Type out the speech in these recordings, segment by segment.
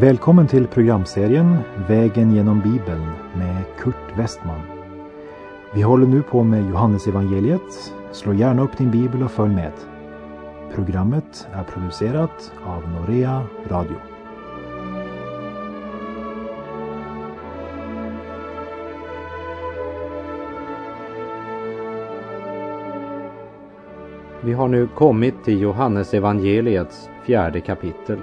Välkommen till programserien Vägen genom Bibeln med Kurt Westman. Vi håller nu på med Johannesevangeliet. Slå gärna upp din bibel och följ med. Programmet är producerat av Norea Radio. Vi har nu kommit till Johannesevangeliets fjärde kapitel.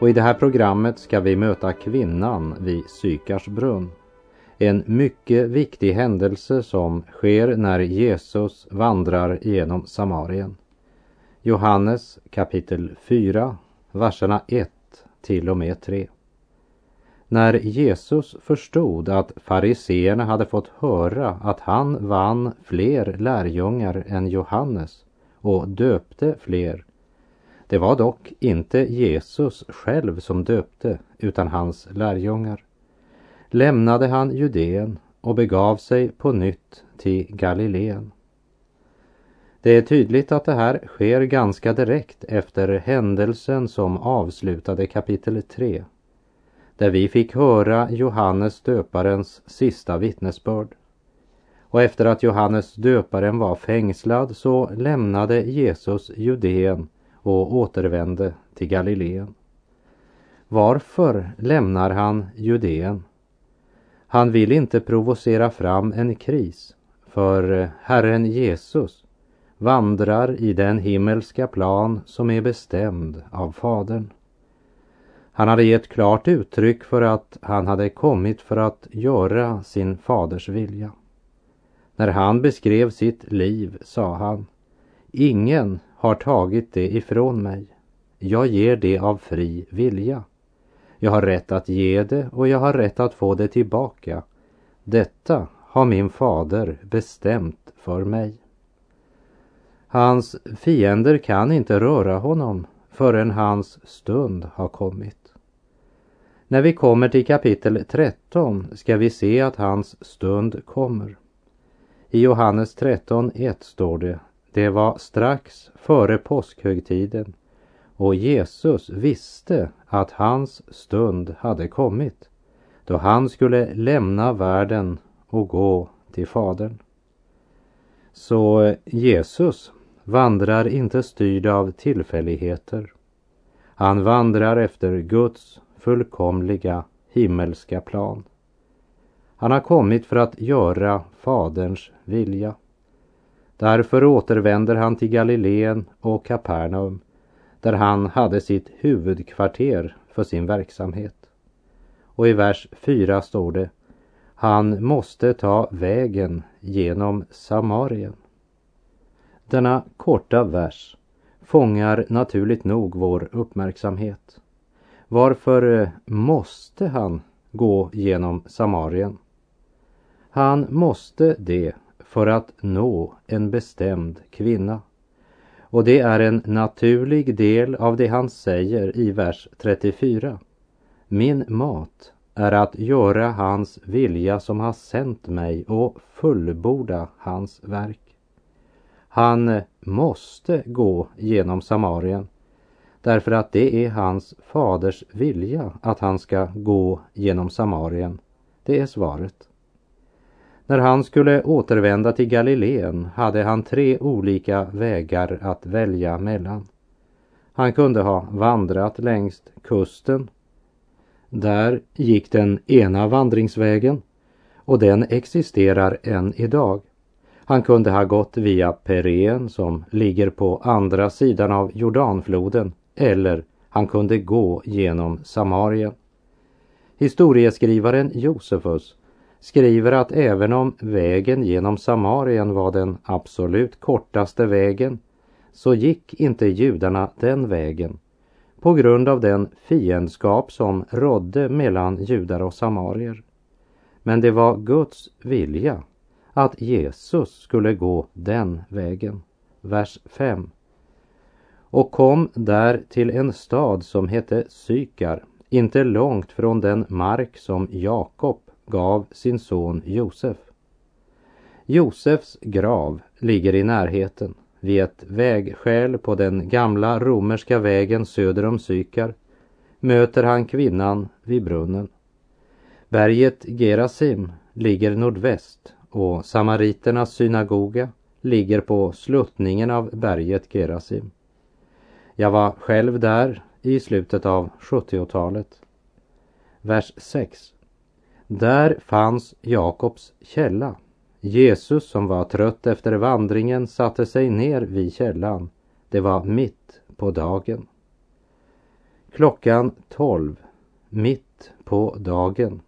Och i det här programmet ska vi möta kvinnan vid Sykars brunn. En mycket viktig händelse som sker när Jesus vandrar genom Samarien. Johannes kapitel 4, verserna 1 till och med 3. När Jesus förstod att fariseerna hade fått höra att han vann fler lärjungar än Johannes och döpte fler. Det var dock inte Jesus själv som döpte utan hans lärjungar. Lämnade han Judeen och begav sig på nytt till Galileen. Det är tydligt att det här sker ganska direkt efter händelsen som avslutade kapitel 3 där vi fick höra Johannes döparens sista vittnesbörd. Och efter att Johannes döparen var fängslad så lämnade Jesus Judeen och återvände till Galileen. Varför lämnar han Judeen? Han vill inte provocera fram en kris, för Herren Jesus vandrar i den himmelska plan som är bestämd av Fadern. Han hade gett klart uttryck för att han hade kommit för att göra sin faders vilja. När han beskrev sitt liv sa han Ingen har tagit det ifrån mig. Jag ger det av fri vilja. Jag har rätt att ge det och jag har rätt att få det tillbaka. Detta har min fader bestämt för mig. Hans fiender kan inte röra honom förrän hans stund har kommit. När vi kommer till kapitel 13 ska vi se att hans stund kommer. I Johannes 13.1 står det, det var strax före påskhögtiden och Jesus visste att hans stund hade kommit då han skulle lämna världen och gå till Fadern. Så Jesus vandrar inte styrd av tillfälligheter. Han vandrar efter Guds fullkomliga himmelska plan. Han har kommit för att göra Faderns vilja. Därför återvänder han till Galileen och Kapernaum där han hade sitt huvudkvarter för sin verksamhet. Och i vers 4 står det Han måste ta vägen genom Samarien. Denna korta vers fångar naturligt nog vår uppmärksamhet. Varför eh, måste han gå genom Samarien? Han måste det för att nå en bestämd kvinna. Och det är en naturlig del av det han säger i vers 34. Min mat är att göra hans vilja som har sänt mig och fullborda hans verk. Han måste gå genom Samarien därför att det är hans faders vilja att han ska gå genom Samarien. Det är svaret. När han skulle återvända till Galileen hade han tre olika vägar att välja mellan. Han kunde ha vandrat längs kusten. Där gick den ena vandringsvägen och den existerar än idag. Han kunde ha gått via Peren som ligger på andra sidan av Jordanfloden eller han kunde gå genom Samarien. Historieskrivaren Josefus skriver att även om vägen genom Samarien var den absolut kortaste vägen så gick inte judarna den vägen på grund av den fiendskap som rådde mellan judar och samarier. Men det var Guds vilja att Jesus skulle gå den vägen. Vers 5. Och kom där till en stad som hette Sykar, inte långt från den mark som Jakob gav sin son Josef. Josefs grav ligger i närheten vid ett vägskäl på den gamla romerska vägen söder om Sykar möter han kvinnan vid brunnen. Berget Gerasim ligger nordväst och samariternas synagoga ligger på sluttningen av berget Gerasim. Jag var själv där i slutet av 70-talet. Vers 6. Där fanns Jakobs källa. Jesus som var trött efter vandringen satte sig ner vid källan. Det var mitt på dagen. Klockan 12, mitt på dagen.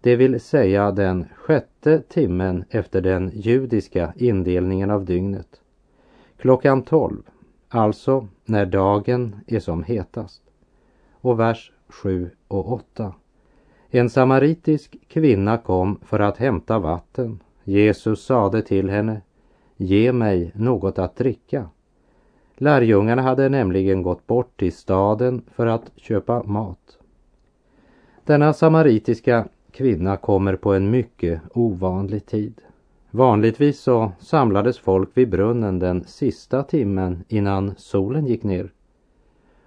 Det vill säga den sjätte timmen efter den judiska indelningen av dygnet. Klockan 12, alltså när dagen är som hetast. Och vers 7 och 8. En samaritisk kvinna kom för att hämta vatten. Jesus sade till henne, ge mig något att dricka. Lärjungarna hade nämligen gått bort till staden för att köpa mat. Denna samaritiska kvinna kommer på en mycket ovanlig tid. Vanligtvis så samlades folk vid brunnen den sista timmen innan solen gick ner.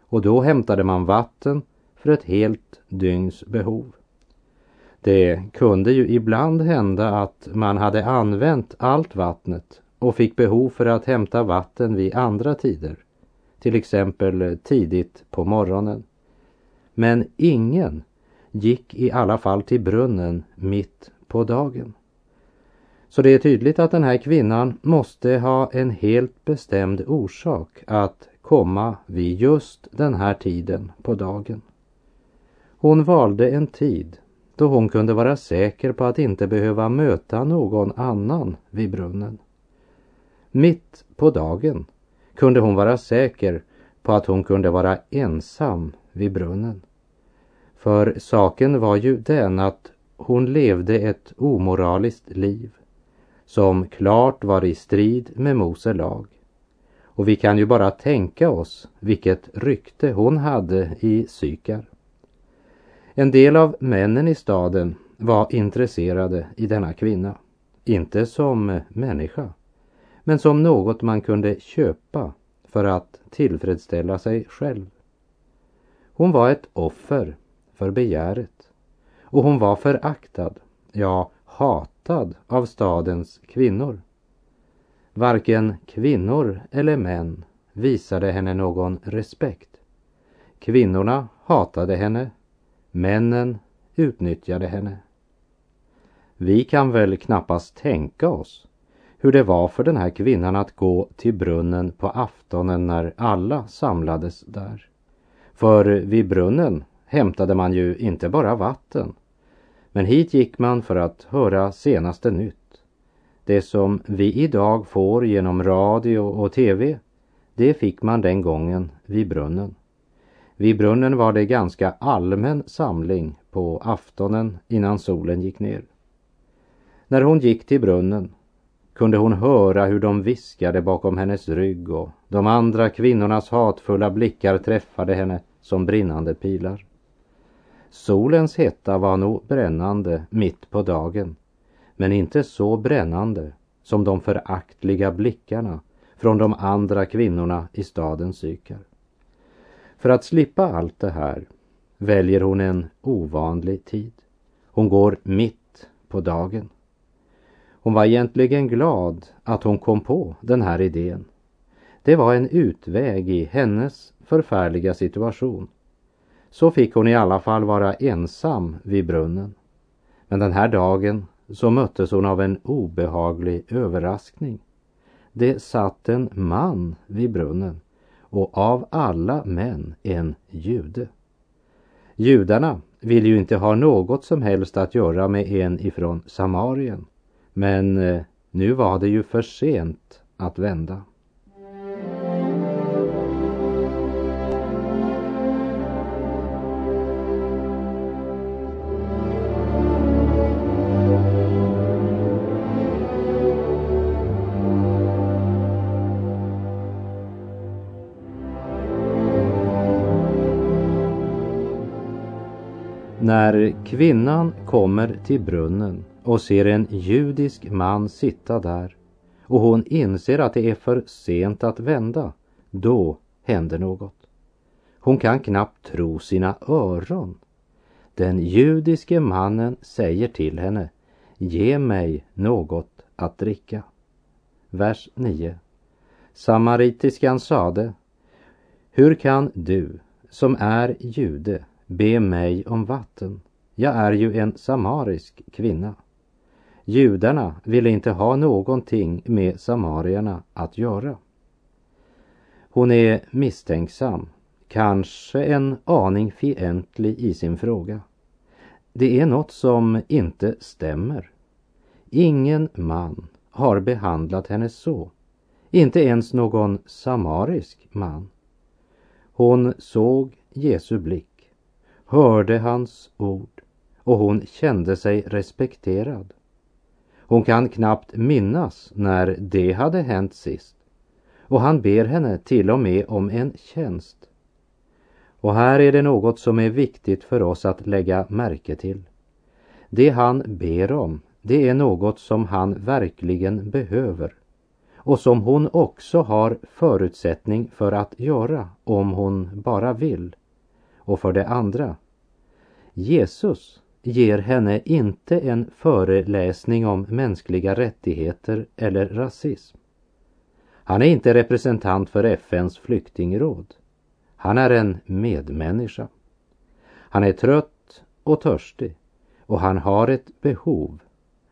Och då hämtade man vatten för ett helt dygns behov. Det kunde ju ibland hända att man hade använt allt vattnet och fick behov för att hämta vatten vid andra tider, till exempel tidigt på morgonen. Men ingen gick i alla fall till brunnen mitt på dagen. Så det är tydligt att den här kvinnan måste ha en helt bestämd orsak att komma vid just den här tiden på dagen. Hon valde en tid då hon kunde vara säker på att inte behöva möta någon annan vid brunnen. Mitt på dagen kunde hon vara säker på att hon kunde vara ensam vid brunnen. För saken var ju den att hon levde ett omoraliskt liv som klart var i strid med Mose lag. Och vi kan ju bara tänka oss vilket rykte hon hade i Sykar. En del av männen i staden var intresserade i denna kvinna. Inte som människa, men som något man kunde köpa för att tillfredsställa sig själv. Hon var ett offer för begäret och hon var föraktad, ja hatad av stadens kvinnor. Varken kvinnor eller män visade henne någon respekt. Kvinnorna hatade henne Männen utnyttjade henne. Vi kan väl knappast tänka oss hur det var för den här kvinnan att gå till brunnen på aftonen när alla samlades där. För vid brunnen hämtade man ju inte bara vatten. Men hit gick man för att höra senaste nytt. Det som vi idag får genom radio och tv, det fick man den gången vid brunnen. Vid brunnen var det ganska allmän samling på aftonen innan solen gick ner. När hon gick till brunnen kunde hon höra hur de viskade bakom hennes rygg och de andra kvinnornas hatfulla blickar träffade henne som brinnande pilar. Solens hetta var nog brännande mitt på dagen, men inte så brännande som de föraktliga blickarna från de andra kvinnorna i stadens Sykar. För att slippa allt det här väljer hon en ovanlig tid. Hon går mitt på dagen. Hon var egentligen glad att hon kom på den här idén. Det var en utväg i hennes förfärliga situation. Så fick hon i alla fall vara ensam vid brunnen. Men den här dagen så möttes hon av en obehaglig överraskning. Det satt en man vid brunnen och av alla män en jude. Judarna vill ju inte ha något som helst att göra med en ifrån Samarien. Men eh, nu var det ju för sent att vända. När kvinnan kommer till brunnen och ser en judisk man sitta där och hon inser att det är för sent att vända, då händer något. Hon kan knappt tro sina öron. Den judiske mannen säger till henne, ge mig något att dricka. Vers 9. Samaritiskan sade, hur kan du som är jude be mig om vatten? Jag är ju en samarisk kvinna. Judarna ville inte ha någonting med samarierna att göra. Hon är misstänksam, kanske en aning fientlig i sin fråga. Det är något som inte stämmer. Ingen man har behandlat henne så. Inte ens någon samarisk man. Hon såg Jesu blick, hörde hans ord och hon kände sig respekterad. Hon kan knappt minnas när det hade hänt sist. Och han ber henne till och med om en tjänst. Och här är det något som är viktigt för oss att lägga märke till. Det han ber om, det är något som han verkligen behöver och som hon också har förutsättning för att göra om hon bara vill. Och för det andra, Jesus ger henne inte en föreläsning om mänskliga rättigheter eller rasism. Han är inte representant för FNs flyktingråd. Han är en medmänniska. Han är trött och törstig och han har ett behov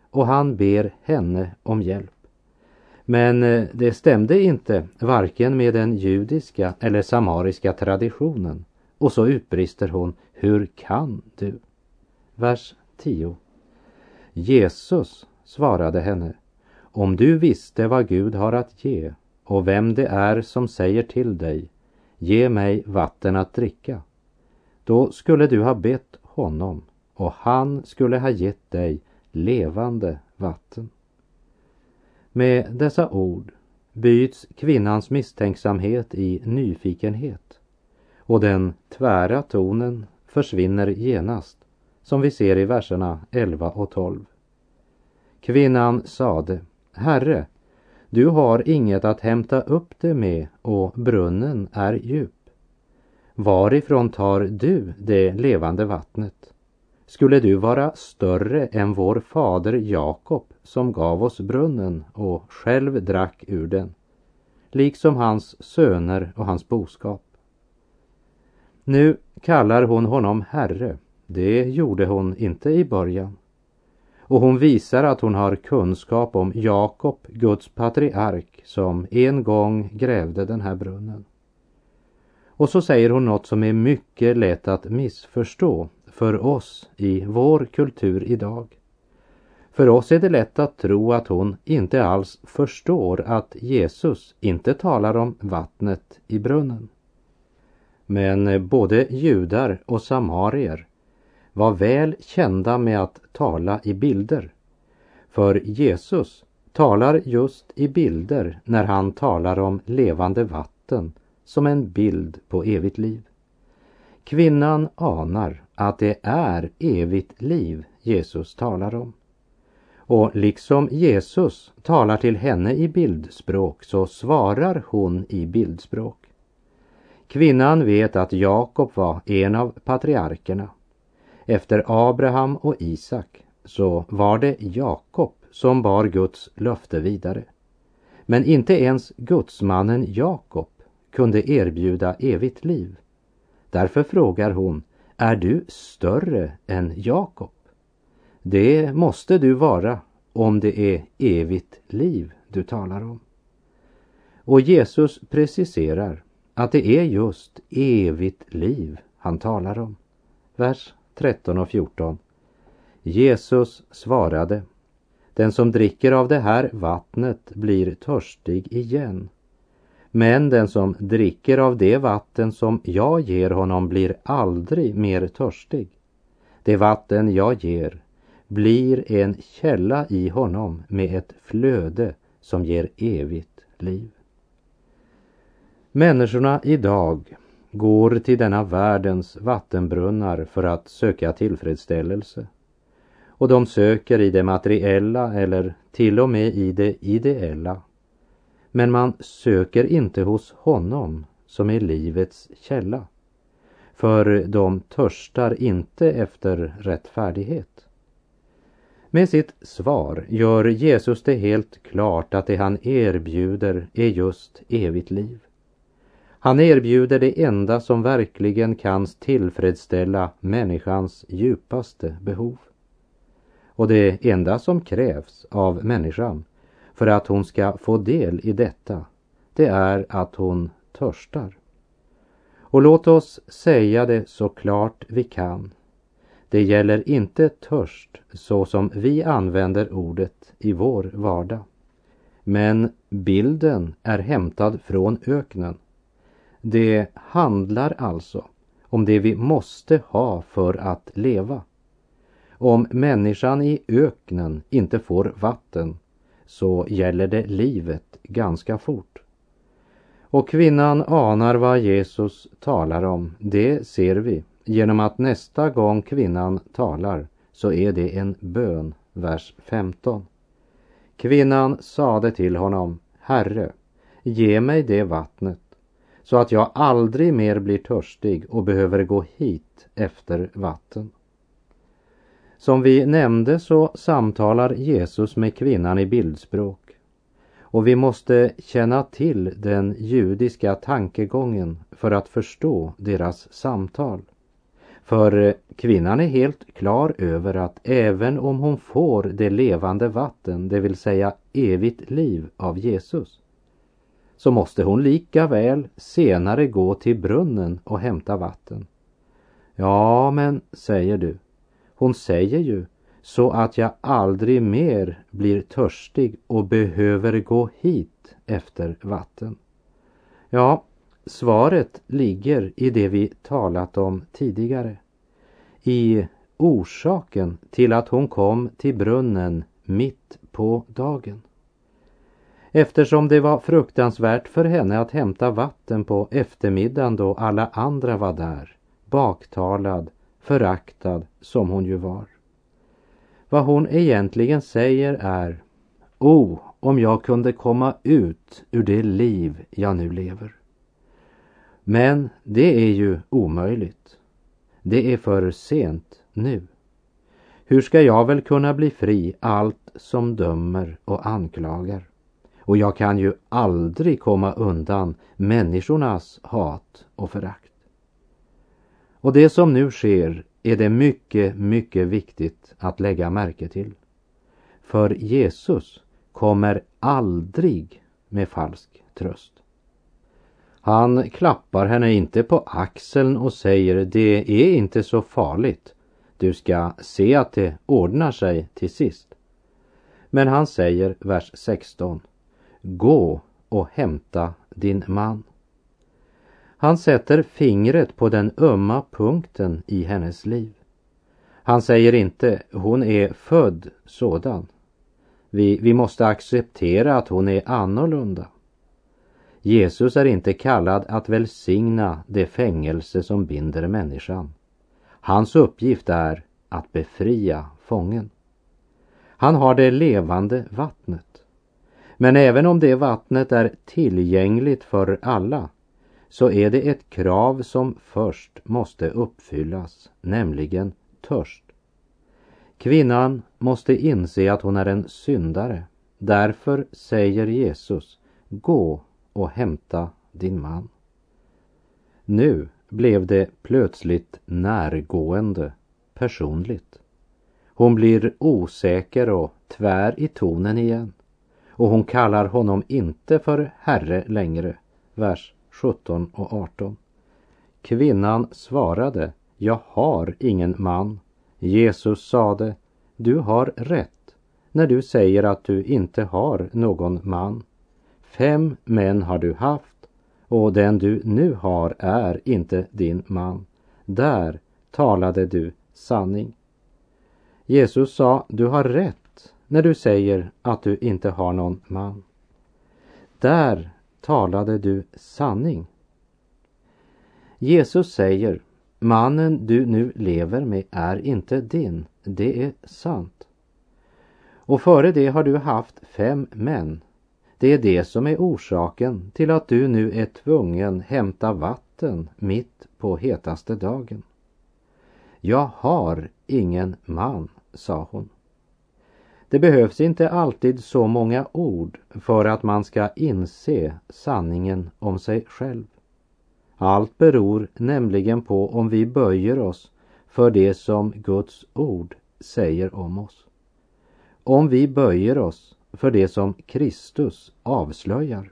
och han ber henne om hjälp. Men eh, det stämde inte varken med den judiska eller samariska traditionen och så utbrister hon, hur kan du? Vers 10. Jesus svarade henne, om du visste vad Gud har att ge och vem det är som säger till dig, ge mig vatten att dricka, då skulle du ha bett honom och han skulle ha gett dig levande vatten. Med dessa ord byts kvinnans misstänksamhet i nyfikenhet och den tvära tonen försvinner genast som vi ser i verserna 11 och 12. Kvinnan sade, Herre, du har inget att hämta upp det med och brunnen är djup. Varifrån tar du det levande vattnet? Skulle du vara större än vår fader Jakob som gav oss brunnen och själv drack ur den, liksom hans söner och hans boskap? Nu kallar hon honom Herre det gjorde hon inte i början. Och hon visar att hon har kunskap om Jakob, Guds patriark, som en gång grävde den här brunnen. Och så säger hon något som är mycket lätt att missförstå för oss i vår kultur idag. För oss är det lätt att tro att hon inte alls förstår att Jesus inte talar om vattnet i brunnen. Men eh, både judar och samarier var väl kända med att tala i bilder. För Jesus talar just i bilder när han talar om levande vatten som en bild på evigt liv. Kvinnan anar att det är evigt liv Jesus talar om. Och liksom Jesus talar till henne i bildspråk så svarar hon i bildspråk. Kvinnan vet att Jakob var en av patriarkerna efter Abraham och Isak så var det Jakob som bar Guds löfte vidare. Men inte ens gudsmannen Jakob kunde erbjuda evigt liv. Därför frågar hon, är du större än Jakob? Det måste du vara om det är evigt liv du talar om. Och Jesus preciserar att det är just evigt liv han talar om. Vers 13 och 14. Jesus svarade, den som dricker av det här vattnet blir törstig igen. Men den som dricker av det vatten som jag ger honom blir aldrig mer törstig. Det vatten jag ger blir en källa i honom med ett flöde som ger evigt liv. Människorna idag går till denna världens vattenbrunnar för att söka tillfredsställelse. Och de söker i det materiella eller till och med i det ideella. Men man söker inte hos honom som är livets källa. för de törstar inte efter rättfärdighet. Med sitt svar gör Jesus det helt klart att det han erbjuder är just evigt liv. Han erbjuder det enda som verkligen kan tillfredsställa människans djupaste behov. Och det enda som krävs av människan för att hon ska få del i detta, det är att hon törstar. Och låt oss säga det så klart vi kan. Det gäller inte törst så som vi använder ordet i vår vardag. Men bilden är hämtad från öknen. Det handlar alltså om det vi måste ha för att leva. Om människan i öknen inte får vatten så gäller det livet ganska fort. Och kvinnan anar vad Jesus talar om. Det ser vi genom att nästa gång kvinnan talar så är det en bön, vers 15. Kvinnan sade till honom, Herre, ge mig det vattnet så att jag aldrig mer blir törstig och behöver gå hit efter vatten. Som vi nämnde så samtalar Jesus med kvinnan i bildspråk och vi måste känna till den judiska tankegången för att förstå deras samtal. För kvinnan är helt klar över att även om hon får det levande vatten, det vill säga evigt liv av Jesus, så måste hon lika väl senare gå till brunnen och hämta vatten. Ja, men, säger du, hon säger ju så att jag aldrig mer blir törstig och behöver gå hit efter vatten. Ja, svaret ligger i det vi talat om tidigare. I orsaken till att hon kom till brunnen mitt på dagen. Eftersom det var fruktansvärt för henne att hämta vatten på eftermiddagen då alla andra var där, baktalad, föraktad som hon ju var. Vad hon egentligen säger är O, oh, om jag kunde komma ut ur det liv jag nu lever. Men det är ju omöjligt. Det är för sent nu. Hur ska jag väl kunna bli fri allt som dömer och anklagar? Och jag kan ju aldrig komma undan människornas hat och förakt. Och det som nu sker är det mycket, mycket viktigt att lägga märke till. För Jesus kommer aldrig med falsk tröst. Han klappar henne inte på axeln och säger det är inte så farligt. Du ska se att det ordnar sig till sist. Men han säger, vers 16, Gå och hämta din man. Han sätter fingret på den ömma punkten i hennes liv. Han säger inte hon är född sådan. Vi, vi måste acceptera att hon är annorlunda. Jesus är inte kallad att välsigna det fängelse som binder människan. Hans uppgift är att befria fången. Han har det levande vattnet. Men även om det vattnet är tillgängligt för alla så är det ett krav som först måste uppfyllas, nämligen törst. Kvinnan måste inse att hon är en syndare. Därför säger Jesus, gå och hämta din man. Nu blev det plötsligt närgående, personligt. Hon blir osäker och tvär i tonen igen. Och hon kallar honom inte för herre längre, vers 17 och 18. Kvinnan svarade, jag har ingen man. Jesus sade, du har rätt när du säger att du inte har någon man. Fem män har du haft och den du nu har är inte din man. Där talade du sanning. Jesus sa, du har rätt när du säger att du inte har någon man. Där talade du sanning. Jesus säger, mannen du nu lever med är inte din, det är sant. Och före det har du haft fem män. Det är det som är orsaken till att du nu är tvungen hämta vatten mitt på hetaste dagen. Jag har ingen man, sa hon. Det behövs inte alltid så många ord för att man ska inse sanningen om sig själv. Allt beror nämligen på om vi böjer oss för det som Guds ord säger om oss. Om vi böjer oss för det som Kristus avslöjar.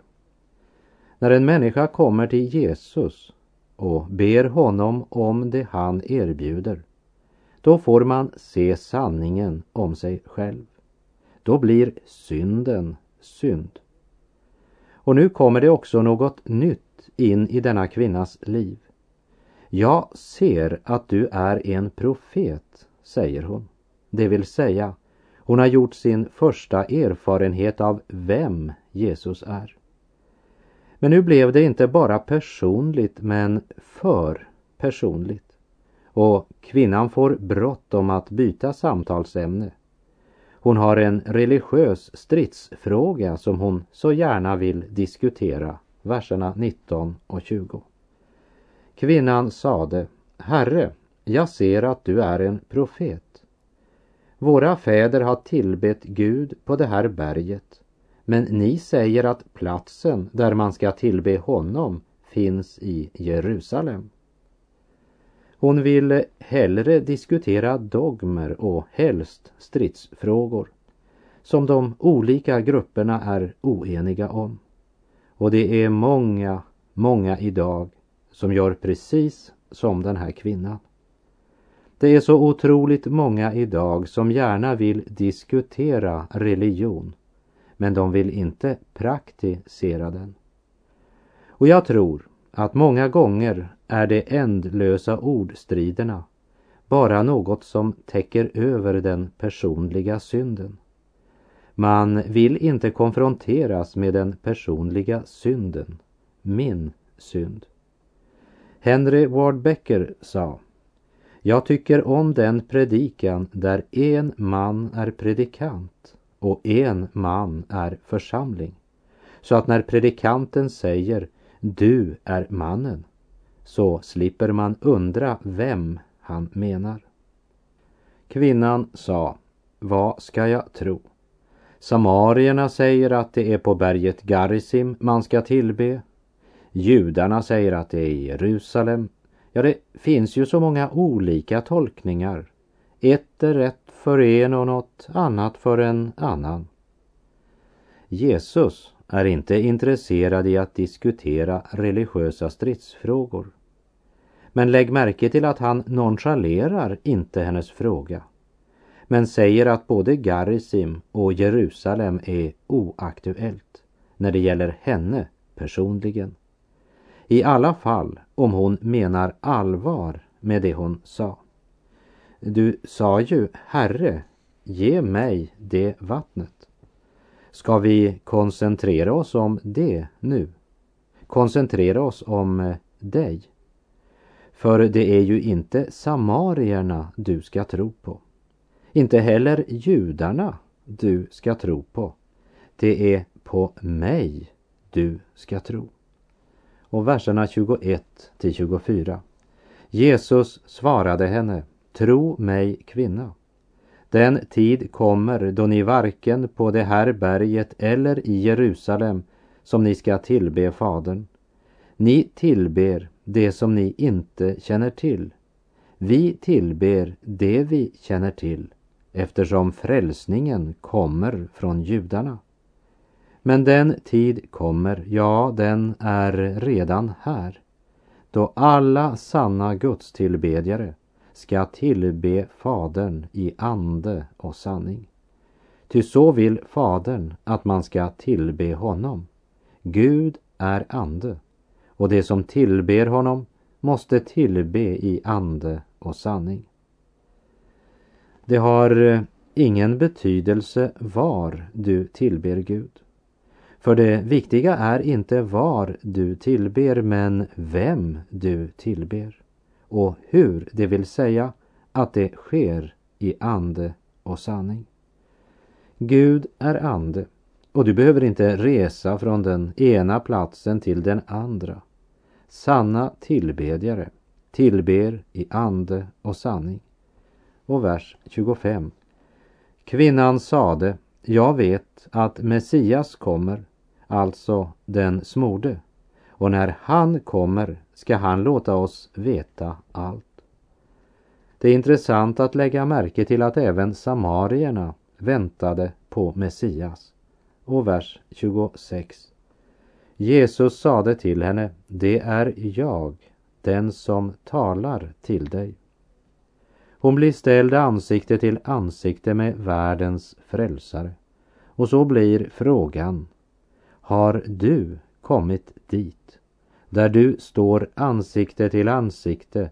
När en människa kommer till Jesus och ber honom om det han erbjuder, då får man se sanningen om sig själv. Då blir synden synd. Och nu kommer det också något nytt in i denna kvinnas liv. Jag ser att du är en profet, säger hon. Det vill säga, hon har gjort sin första erfarenhet av vem Jesus är. Men nu blev det inte bara personligt, men för personligt. Och kvinnan får bråttom att byta samtalsämne. Hon har en religiös stridsfråga som hon så gärna vill diskutera, verserna 19 och 20. Kvinnan sade, Herre, jag ser att du är en profet. Våra fäder har tillbett Gud på det här berget, men ni säger att platsen där man ska tillbe honom finns i Jerusalem. Hon vill hellre diskutera dogmer och helst stridsfrågor som de olika grupperna är oeniga om. Och det är många, många idag som gör precis som den här kvinnan. Det är så otroligt många idag som gärna vill diskutera religion men de vill inte praktisera den. Och jag tror att många gånger är de ändlösa ordstriderna bara något som täcker över den personliga synden. Man vill inte konfronteras med den personliga synden, min synd. Henry Ward Becker sa Jag tycker om den predikan där en man är predikant och en man är församling. Så att när predikanten säger du är mannen så slipper man undra vem han menar. Kvinnan sa, vad ska jag tro? Samarierna säger att det är på berget Garisim man ska tillbe. Judarna säger att det är i Jerusalem. Ja, det finns ju så många olika tolkningar. Ett är rätt för en och något annat för en annan. Jesus är inte intresserad i att diskutera religiösa stridsfrågor. Men lägg märke till att han nonchalerar inte hennes fråga men säger att både Garisim och Jerusalem är oaktuellt när det gäller henne personligen. I alla fall om hon menar allvar med det hon sa. Du sa ju, Herre, ge mig det vattnet. Ska vi koncentrera oss om det nu? Koncentrera oss om eh, dig? För det är ju inte samarierna du ska tro på. Inte heller judarna du ska tro på. Det är på mig du ska tro. Och verserna 21 till 24. Jesus svarade henne, tro mig kvinna. Den tid kommer då ni varken på det här berget eller i Jerusalem som ni ska tillbe Fadern. Ni tillber det som ni inte känner till. Vi tillber det vi känner till eftersom frälsningen kommer från judarna. Men den tid kommer, ja, den är redan här, då alla sanna gudstillbedjare ska tillbe Fadern i ande och sanning. Ty så vill Fadern att man ska tillbe honom. Gud är ande och det som tillber honom måste tillbe i ande och sanning. Det har eh, ingen betydelse var du tillber Gud. För det viktiga är inte var du tillber men vem du tillber och hur, det vill säga att det sker i ande och sanning. Gud är ande Och du behöver inte resa från den ena platsen till den andra. Sanna tillbedjare tillber i ande och sanning. Och vers 25. Kvinnan sade, jag vet att Messias kommer, alltså den smorde, och när han kommer ska han låta oss veta allt. Det är intressant att lägga märke till att även samarierna väntade på Messias. Och vers 26. Jesus sade till henne, det är jag, den som talar till dig. Hon blir ställd ansikte till ansikte med världens frälsare. Och så blir frågan, har du kommit dit där du står ansikte till ansikte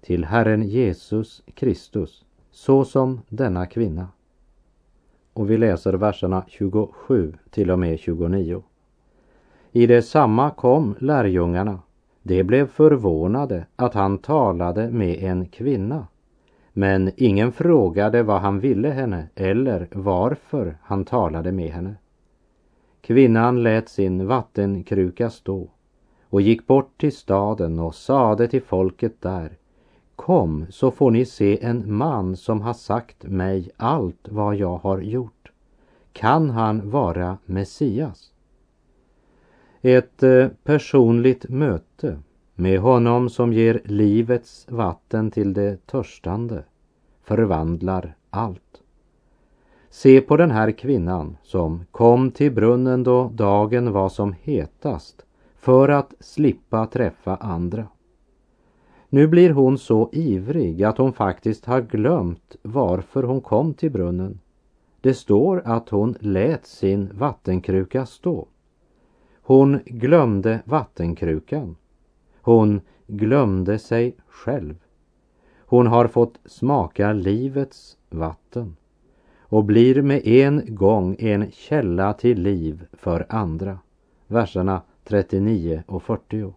till Herren Jesus Kristus, så som denna kvinna? Och vi läser verserna 27 till och med 29. I detsamma kom lärjungarna. De blev förvånade att han talade med en kvinna. Men ingen frågade vad han ville henne eller varför han talade med henne. Kvinnan lät sin vattenkruka stå och gick bort till staden och sade till folket där Kom så får ni se en man som har sagt mig allt vad jag har gjort. Kan han vara Messias? Ett eh, personligt möte med honom som ger livets vatten till det törstande förvandlar allt. Se på den här kvinnan som kom till brunnen då dagen var som hetast för att slippa träffa andra. Nu blir hon så ivrig att hon faktiskt har glömt varför hon kom till brunnen. Det står att hon lät sin vattenkruka stå. Hon glömde vattenkrukan. Hon glömde sig själv. Hon har fått smaka livets vatten och blir med en gång en källa till liv för andra. Verserna 39 och 40.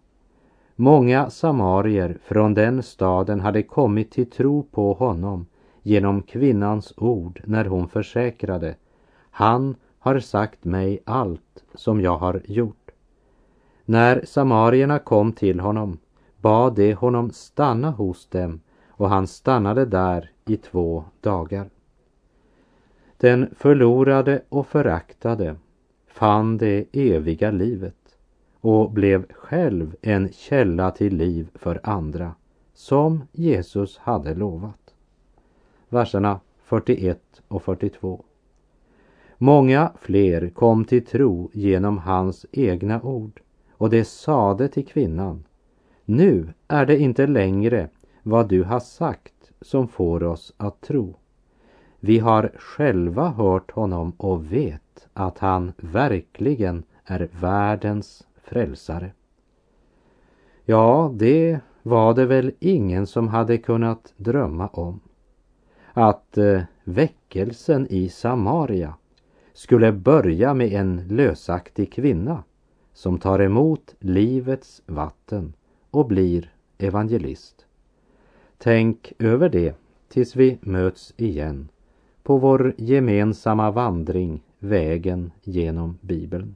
Många samarier från den staden hade kommit till tro på honom genom kvinnans ord när hon försäkrade Han har sagt mig allt som jag har gjort. När samarierna kom till honom bad de honom stanna hos dem och han stannade där i två dagar. Den förlorade och föraktade fann det eviga livet och blev själv en källa till liv för andra, som Jesus hade lovat. Verserna 41 och 42. Många fler kom till tro genom hans egna ord och det sade till kvinnan, nu är det inte längre vad du har sagt som får oss att tro. Vi har själva hört honom och vet att han verkligen är världens frälsare. Ja, det var det väl ingen som hade kunnat drömma om. Att eh, väckelsen i Samaria skulle börja med en lösaktig kvinna som tar emot livets vatten och blir evangelist. Tänk över det tills vi möts igen på vår gemensamma vandring vägen genom Bibeln.